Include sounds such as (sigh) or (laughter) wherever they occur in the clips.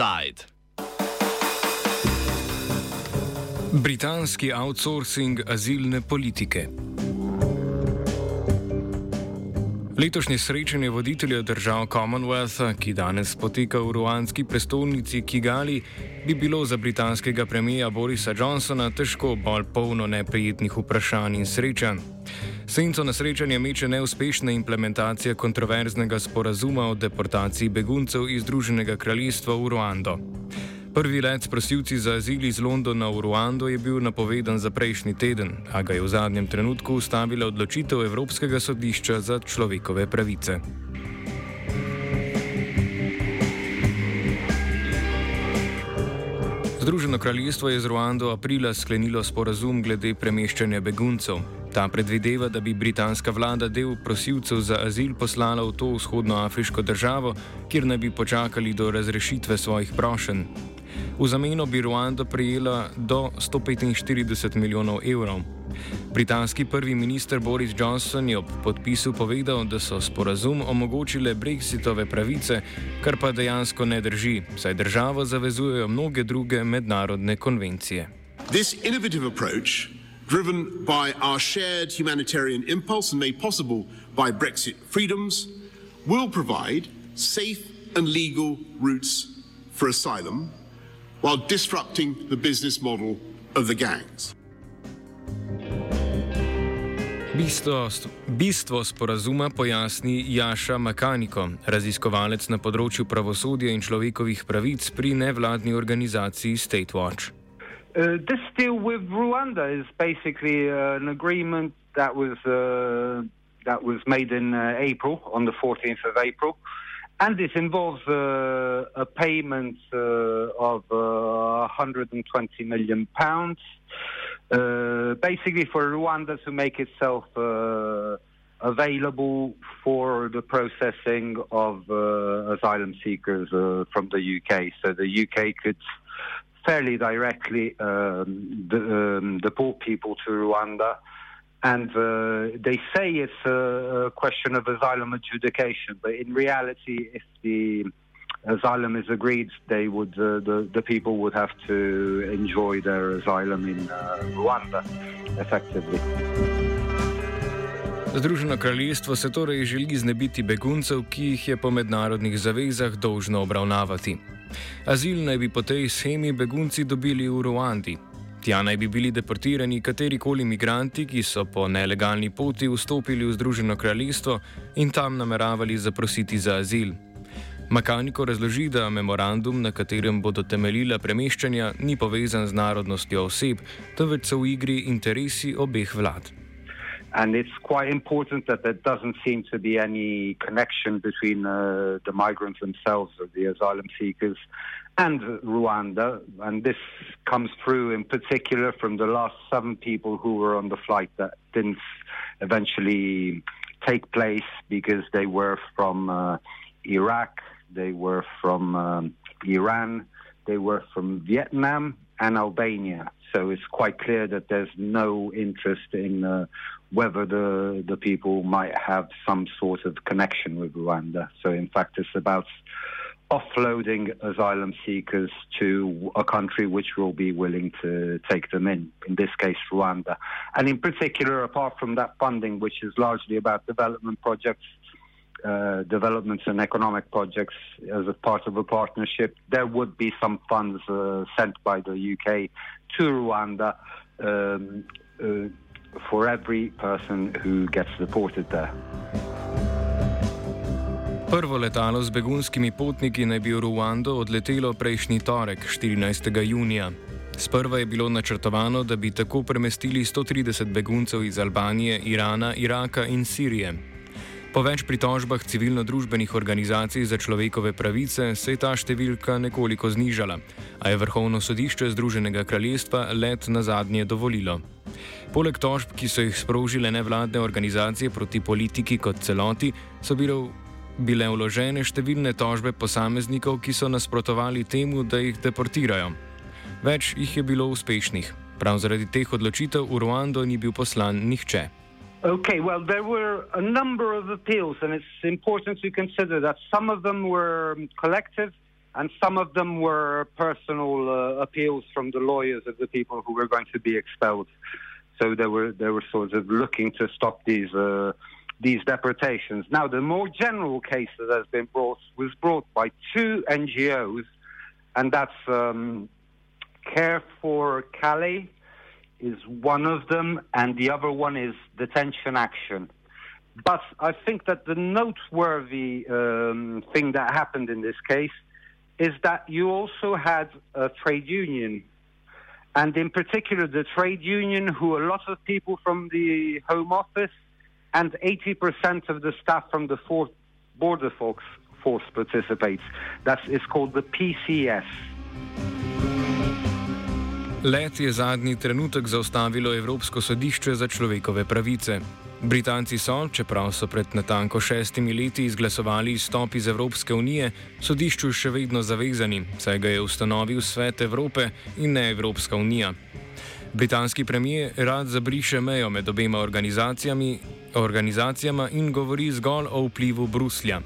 Inside. Britanski outsourcing azilne politike. Letošnje srečanje voditelja držav Commonwealtha, ki danes poteka v ruanski prestolnici Kigali, bi bilo za britanskega premija Borisa Johnsona težko bolj polno neprijetnih vprašanj in srečanj. Senco na srečanje meče neuspešna implementacija kontroverznega sporazuma o deportaciji beguncev iz Združenega kraljestva v Ruando. Prvi let s prosilci za azil iz Londona v Ruando je bil napovedan za prejšnji teden, a ga je v zadnjem trenutku ustavila odločitev Evropskega sodišča za človekove pravice. Združeno kraljestvo je z Ruando aprila sklenilo sporazum glede premeščanja beguncev. Ta predvideva, da bi britanska vlada del prosilcev za azil poslala v to vzhodnoafriško državo, kjer naj bi počakali do razrešitve svojih prošenj. V zameno bi Ruanda prejela do 145 milijonov evrov. Britanski prvi minister Boris Johnson je ob podpisu povedal, da so sporazum omogočile brexitove pravice, kar pa dejansko ne drži, saj državo zavezujejo mnoge druge mednarodne konvencije. This innovative approach, driven by our shared humanitarian impulse and made possible by Brexit freedoms, will provide safe and legal routes for asylum while disrupting the business model of the gangs. Bistvo, bistvo sporazuma pojasni Jaša Makaniko, raziskovalec na področju pravosodja in človekovih pravic pri nevladni organizaciji State Watch. This deal with Rwanda is basically uh, an agreement that was uh, that was made in uh, April, on the 14th of April. Uh, And this involves uh, a payment uh, of uh, 120 million pounds, uh, basically for Rwanda to make itself uh, available for the processing of uh, asylum seekers from the UK. So the UK could fairly directly um, de- um, deport people to Rwanda and uh, they say it's a, question of asylum adjudication, but in reality, if the asylum is agreed, they would uh, the the people would have to enjoy their asylum in uh, Rwanda, effectively. Združeno kraljestvo se torej želi znebiti beguncev, ki jih je po mednarodnih zavezah dolžno obravnavati. Azil naj bi po tej schemi begunci dobili v Ruandi, Tja naj bi bili deportirani katerikoli imigranti, ki so po nelegalni poti vstopili v Združeno kraljestvo in tam nameravali zaprositi za azil. Makaniko razloži, da memorandum, na katerem bodo temeljila premeščanja, ni povezan z narodnostjo oseb, temveč so v igri interesi obeh vlad. And it's quite important that there doesn't seem to be any connection between uh, the migrants themselves the asylum seekers and Rwanda. And this comes through in particular from the last seven people who were on the flight that didn't eventually take place because they were from uh, Iraq, they were from um, Iran, they were from Vietnam and Albania. So it's quite clear that there's no interest in uh, whether the the people might have some sort of connection with Rwanda. So in fact, it's about offloading asylum seekers to a country which will be willing to take them in, in this case, Rwanda. And in particular, apart from that funding, which is largely about development projects, uh, developments and economic projects as a part of a partnership, there would be some funds uh, sent by the UK to Rwanda um, uh, for every person who gets deported there. Prvo letalo z begunskimi potniki naj bi v Ruando odletelo prejšnji torek, 14. junija. Sprva je bilo načrtovano, da bi tako premestili 130 beguncev iz Albanije, Irana, Iraka in Sirije. Po več pritožbah civilno-družbenih organizacij za človekove pravice se je ta številka nekoliko znižala, a je Vrhovno sodišče Združenega kraljestva let na zadnje dovolilo. Poleg tožb, ki so jih sprožile nevladne organizacije proti politiki kot celoti, so bile bile vložene številne tožbe posameznikov, ki so nasprotovali temu, da jih deportirajo. Več jih je bilo uspešnih. Prav zaradi teh odločitev v Ruando ni bil poslan nihče. Okay, well, there were a number of appeals, and it's important to consider that some of them were collective and some of them were personal uh, appeals from the lawyers of the people who were going to be expelled. So they were they were sort of looking to stop these uh, these deportations. Now, the more general case that has been brought was brought by two NGOs, and that's um, Care for Calais is one of them, and the other one is Detention Action. But I think that the noteworthy um, thing that happened in this case is that you also had a trade union. And in particular, the trade union, who a lot of people from the Home Office and 80% of the staff from the fourth border force, force participates. That is called the PCS. Let je zadnji trenutek zaustavilo Evropsko sodišče za človekove pravice. Britanci so, čeprav so pred natanko šestimi leti izglasovali izstop iz Evropske unije, sodišču še vedno zavezani, saj ga je ustanovil Svet Evrope in ne Evropska unija. Britanski premijer rad zabriše mejo med obema organizacijami, organizacijama in govori zgolj o vplivu Bruslja.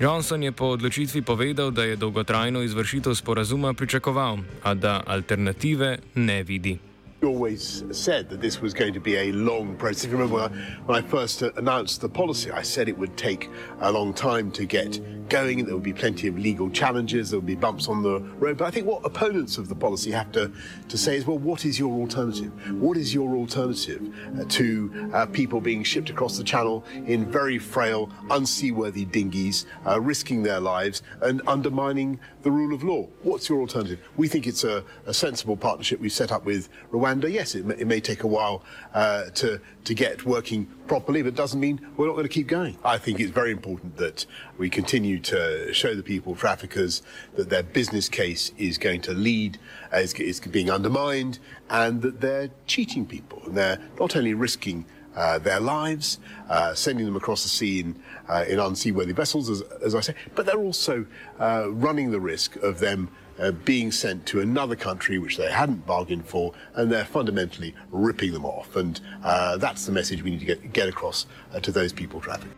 Johnson je po odločitvi povedal, da je dolgotrajno izvršitev sporazuma pričakoval, a da alternative ne vidi. Always said that this was going to be a long process. If you remember when I first announced the policy, I said it would take a long time to get going. There would be plenty of legal challenges. There would be bumps on the road. But I think what opponents of the policy have to, to say is, well, what is your alternative? What is your alternative uh, to uh, people being shipped across the channel in very frail, unseaworthy dinghies, uh, risking their lives and undermining the rule of law? What's your alternative? We think it's a, a sensible partnership we've set up with Rwanda. And yes, it may, it may take a while uh, to, to get working properly, but it doesn't mean we're not going to keep going. I think it's very important that we continue to show the people, traffickers, that their business case is going to lead, uh, is, is being undermined, and that they're cheating people. And they're not only risking uh, their lives, uh, sending them across the sea in, uh, in unseaworthy vessels, as, as, I say, but they're also uh, running the risk of them uh, being sent to another country which they hadn't bargained for, and they're fundamentally ripping them off. And uh, that's the message we need to get, get across uh, to those people trafficked.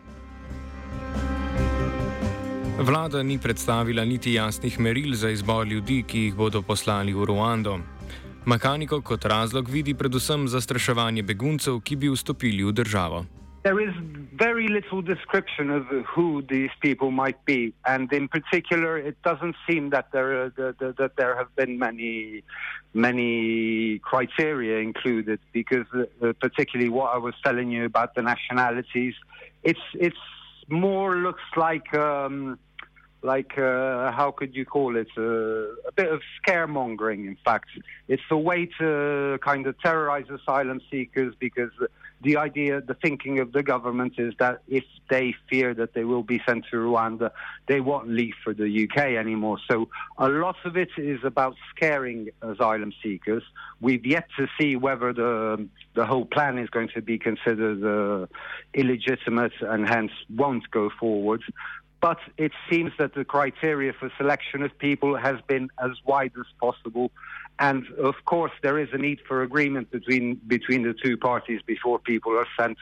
Vlada ni predstavila niti jasnih meril za izbor ljudi, ki jih bodo poslali v Ruando. Makaniko kot razlog vidi predvsem zastraševanje beguncev, ki bi vstopili v državo. There is very little description of who these people might be, and in particular, it doesn't seem that there that, that there have been many many criteria included because uh, particularly what I was telling you about the nationalities, it's it's more looks like. Um, like uh, how could you call it? Uh, a bit of scaremongering in fact. It's a way to kind of terrorize asylum seekers because the idea the thinking of the government is that if they fear that they will be sent to Rwanda they won't leave for the UK anymore. So a lot of it is about scaring asylum seekers. We've yet to see whether the the whole plan is going to be considered uh, illegitimate and hence won't go forward but it seems that the criteria for selection of people has been as wide as possible. And of course, there is a need for agreement between between the two parties before people are sent.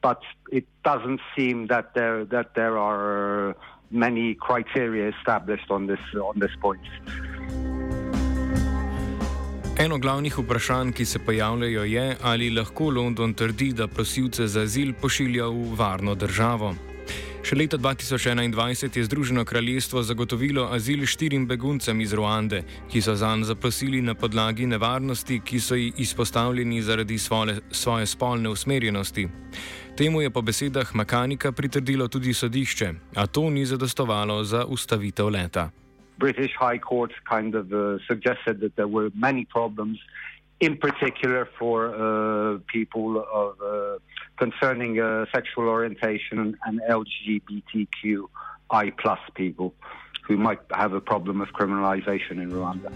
But it doesn't seem that there that there are many criteria established on this on this point. Eno glavnih vprašanj, ki se pojavljajo, je, ali lahko London trdi, da prosilce za azil pošilja v varno državo. Še leta 2021 je Združeno kraljestvo zagotovilo azil štirim beguncem iz Ruande, ki so zanj zaprosili na podlagi nevarnosti, ki so ji izpostavljeni zaradi svoje, svoje spolne usmerjenosti. Temu je po besedah Makanika pritrdilo tudi sodišče, a to ni zadostovalo za ustavitev leta. British High Court kind of uh, suggested that there were many problems in particular for uh, people of uh, concerning uh, sexual orientation and LGBTQI plus people who might have a problem of criminalization in Rwanda.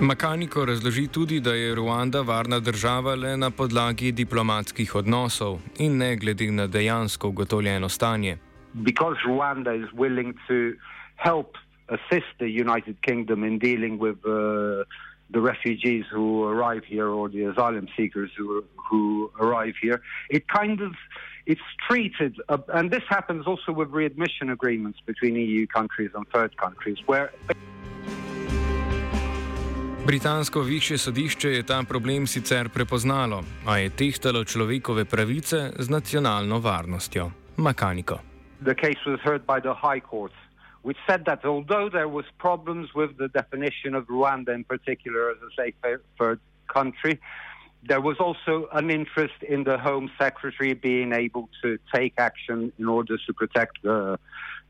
Makaniko razloži tudi, da je Ruanda varna država le na podlagi diplomatskih odnosov in ne glede na dejansko ugotovljeno stanje. Because Rwanda is willing to help assist the United Kingdom in dealing with uh, the refugees who arrive here or the asylum seekers who who arrive here. It kind of it's treated, uh, and this happens also with readmission agreements between EU countries and third countries, where. Britansko više sodišče je ta problem sicer prepoznalo, a je tehtalo človekove pravice z nacionalno varnostjo. Makaniko. The case was heard by the High Court, which said that although there was problems with the definition of Rwanda in particular as a safe third country, there was also an interest in the Home Secretary being able to take action in order to protect the,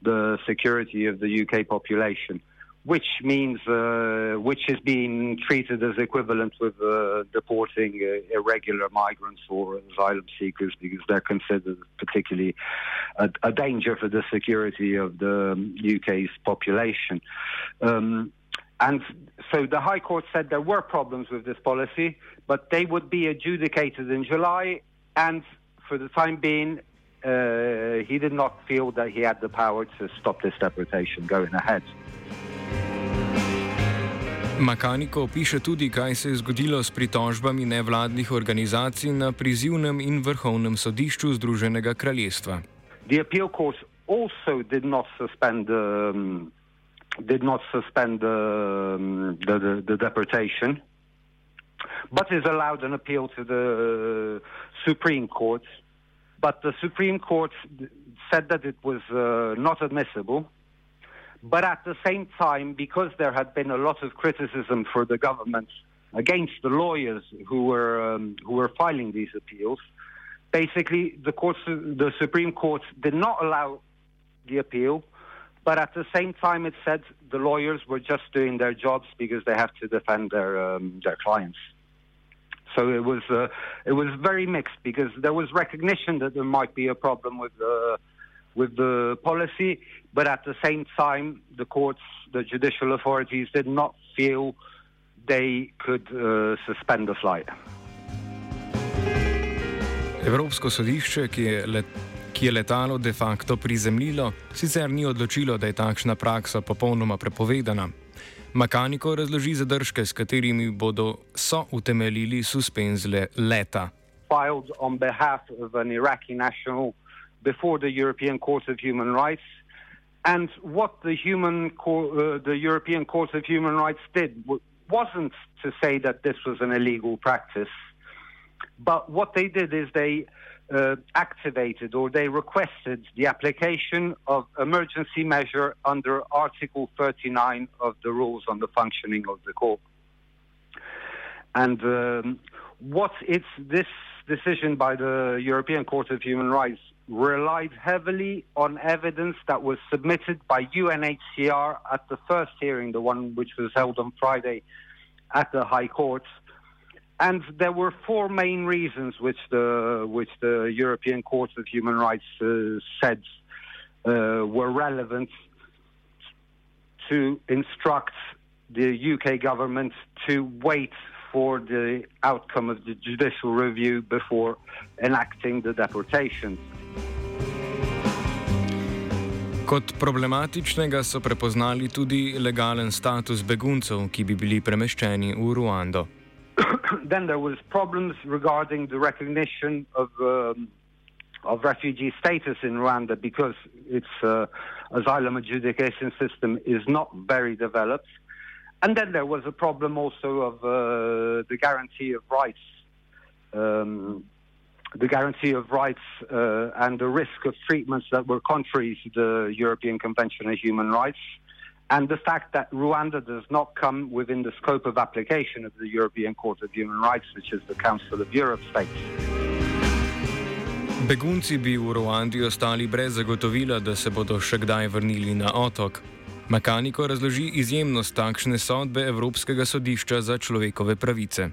the security of the UK population, which means uh, which is being treated as equivalent with uh, deporting uh, irregular migrants or asylum seekers because they're considered particularly a, a danger for the security of the UK's population. Um, and so the High Court said there were problems with this policy, but they would be adjudicated in July. And for the time being, uh, he did not feel that he had the power to stop this deportation going ahead. Makaniko piše tudi, kaj se je zgodilo s pritožbami nevladnih organizacij na prizivnem in vrhovnem sodišču Združenega kraljestva. The appeal court also did not suspend um, did not suspend the, the, the, the, deportation, but is allowed an appeal to the uh, Supreme Court. But the Supreme Court said that it was uh, not admissible. But at the same time, because there had been a lot of criticism for the government against the lawyers who were um, who were filing these appeals, basically the courts, the Supreme Court did not allow the appeal but at the same time, it said the lawyers were just doing their jobs because they have to defend their um, their clients. So it was uh, it was very mixed because there was recognition that there might be a problem with the with the policy, but at the same time, the courts, the judicial authorities, did not feel they could uh, suspend the flight. Evropsko sodišče, ki je let ki je letalo de facto prizemljilo, sicer ni odločilo, da je takšna praksa popolnoma prepovedana. Makaniko razloži zadržke, s katerimi bodo so utemeljili suspenzle leta. Filed on behalf of an Iraqi national before the European Court of Human Rights. And what the, human uh, the European Court of Human Rights did wasn't to say that this was an illegal practice, but what they did is they uh, activated or they requested the application of emergency measure under Article 39 of the rules on the functioning of the court. And um, what it's this decision by the European Court of Human Rights relied heavily on evidence that was submitted by UNHCR at the first hearing, the one which was held on Friday at the High Court. And there were four main reasons which the which the European Court of Human Rights uh, said uh, were relevant to instruct the UK government to wait for the outcome of the judicial review before enacting the deportation. Kot problematičnega so prepoznali tudi legalen status beguncev, ki bi bili premeščeni v Ruando. (coughs) then there was problems regarding the recognition of um, of refugee status in Rwanda because its uh, asylum adjudication system is not very developed. And then there was a problem also of uh, the guarantee of rights, um, the guarantee of rights uh, and the risk of treatments that were contrary to the European Convention on Human Rights and the fact that Rwanda does not come within the scope of application of the European Court of Human Rights, which is the Council of Europe states. Begunci bi v Ruandi ostali brez zagotovila, da se bodo še kdaj vrnili na otok. Makaniko razloži izjemnost takšne sodbe Evropskega sodišča za človekove pravice.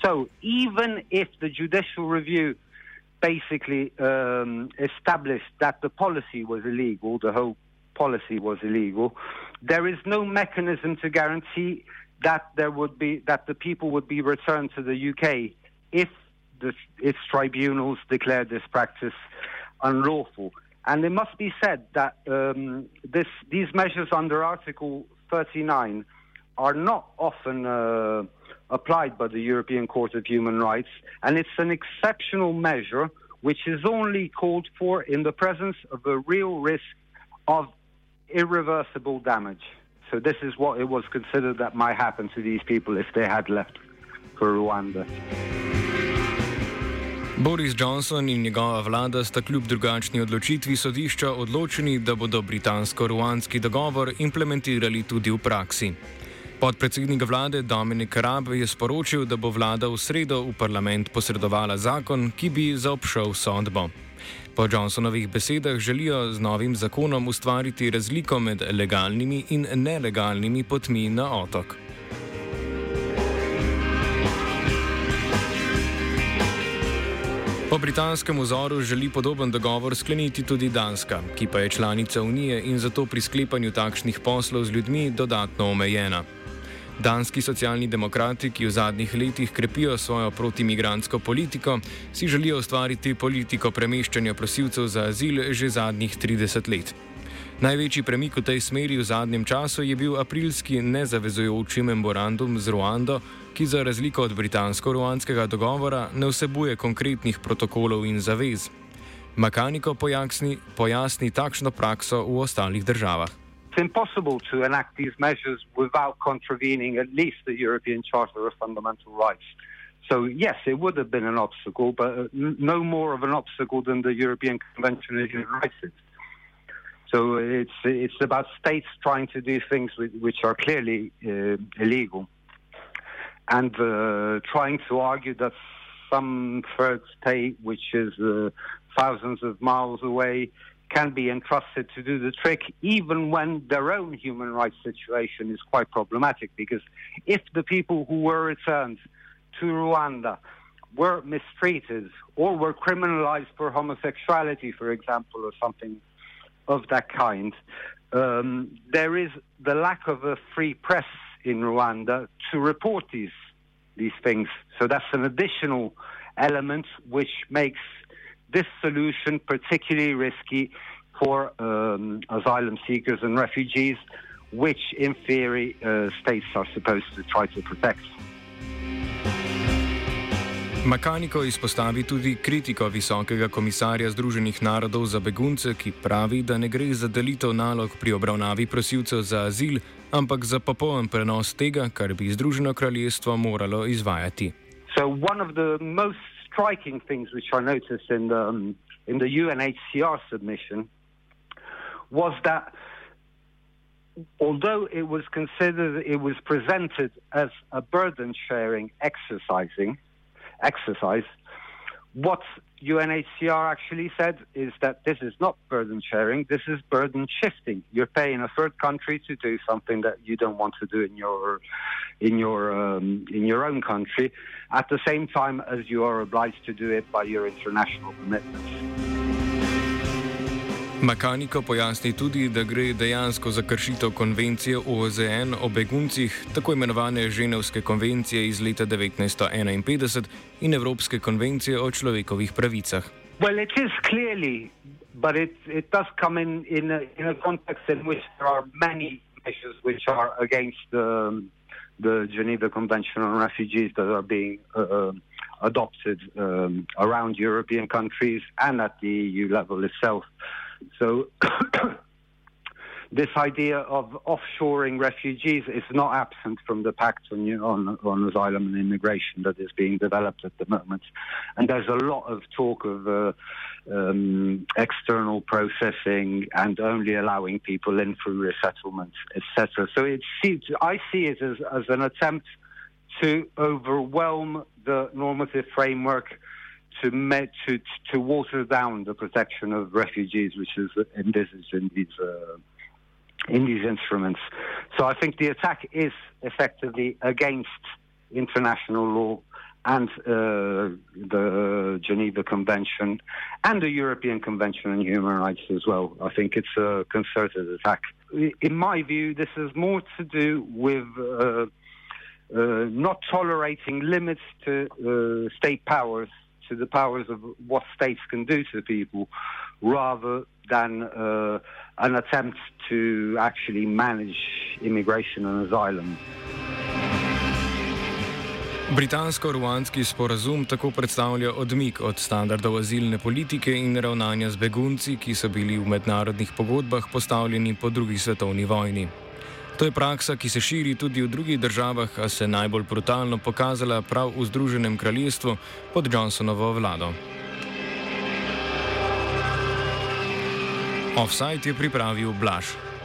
So, even if the judicial review basically um, established that the policy was illegal, the whole policy was illegal. There is no mechanism to guarantee that there would be that the people would be returned to the UK if the, its tribunals declare this practice unlawful. And it must be said that um, this, these measures under Article 39 are not often uh, applied by the European Court of Human Rights, and it's an exceptional measure which is only called for in the presence of a real risk of irreversible damage. So this is what it was considered that might happen to these people if they had left for Rwanda. Boris Johnson in njegova vlada sta kljub drugačni odločitvi sodišča odločeni, da bodo britansko-ruanski dogovor implementirali tudi v praksi. Podpredsednik vlade Dominik Rab je sporočil, da bo vlada v sredo v parlament posredovala zakon, ki bi zaobšel sodbo. Po Johnsonovih besedah želijo z novim zakonom ustvariti razliko med legalnimi in nelegalnimi potmi na otok. Po britanskem vzoru želi podoben dogovor skleniti tudi Danska, ki pa je članica Unije in zato pri sklepanju takšnih poslov z ljudmi dodatno omejena. Danski socialni demokrati, ki v zadnjih letih krepijo svojo protimigransko politiko, si želijo ustvariti politiko premeščanja prosilcev za azil že zadnjih 30 let. Največji premik v tej smeri v zadnjem času je bil aprilski nezavezujoči memorandum z Ruando, ki za razliko od britansko-ruanskega dogovora ne vsebuje konkretnih protokolov in zavez. Makaniko pojasni, pojasni takšno prakso v ostalih državah. It's impossible to enact these measures without contravening at least the European Charter of Fundamental Rights. So, yes, it would have been an obstacle, but uh, no more of an obstacle than the European Convention on Human Rights is. So, it's, it's about states trying to do things which are clearly uh, illegal. And uh, trying to argue that some third state, which is uh, thousands of miles away, can be entrusted to do the trick, even when their own human rights situation is quite problematic. Because if the people who were returned to Rwanda were mistreated or were criminalized for homosexuality, for example, or something of that kind, um, there is the lack of a free press in Rwanda to report these these things. So that's an additional element which makes this solution particularly risky for um, asylum seekers and refugees, which in theory uh, states are supposed to try to protect. Makaniko izpostavi tudi kritiko visokega komisarja Združenih narodov za begunce, ki pravi, da ne gre za delitev nalog pri obravnavi prosilcev za azil, ampak za popoln prenos tega, kar bi Združeno kraljestvo moralo izvajati. So one of the most striking things which I noticed in the, um, in the UNHCR submission was that although it was considered, it was presented as a burden sharing exercising, exercise. What UNHCR actually said is that this is not burden sharing, this is burden shifting. You're paying a third country to do something that you don't want to do in your in your um, in your own country, at the same time as you are obliged to do it by your international commitments. Makaniko pojasni tudi, da gre dejansko za kršitev konvencije OZN o beguncih, tako imenovane Ženevske konvencije iz leta 1951 in Evropske konvencije o človekovih pravicah. Well, it is clearly, but it, it does come in, in, a, in a context in which there are many measures which are against the, the Geneva Convention on Refugees that are being uh, uh adopted um, around European countries and at the EU level itself. So (coughs) this idea of offshoring refugees is not absent from the pact on, on, on, asylum and immigration that is being developed at the moment. And there's a lot of talk of uh, um, external processing and only allowing people in through resettlement, etc. So it seems, I see it as, as an attempt to overwhelm the normative framework to, met, to, to water down the protection of refugees, which is envisaged in these, uh, in these instruments. So I think the attack is effectively against international law and uh, the Geneva Convention and the European Convention on Human Rights as well. I think it's a concerted attack. In my view, this has more to do with uh, uh, not tolerating limits to uh, state powers to the powers of what states can do to people rather than uh, an attempt to actually manage immigration and asylum. Britansko-ruanski sporazum tako predstavlja odmik od standardov azilne politike in ravnanja z begunci, ki so bili v mednarodnih pogodbah postavljeni po drugi svetovni vojni. To je praksa, ki se širi tudi v drugih državah, a se najbolj brutalno pokazala prav v Združenem kraljestvu pod Johnsonovo vlado. Offside je pripravil Blaž.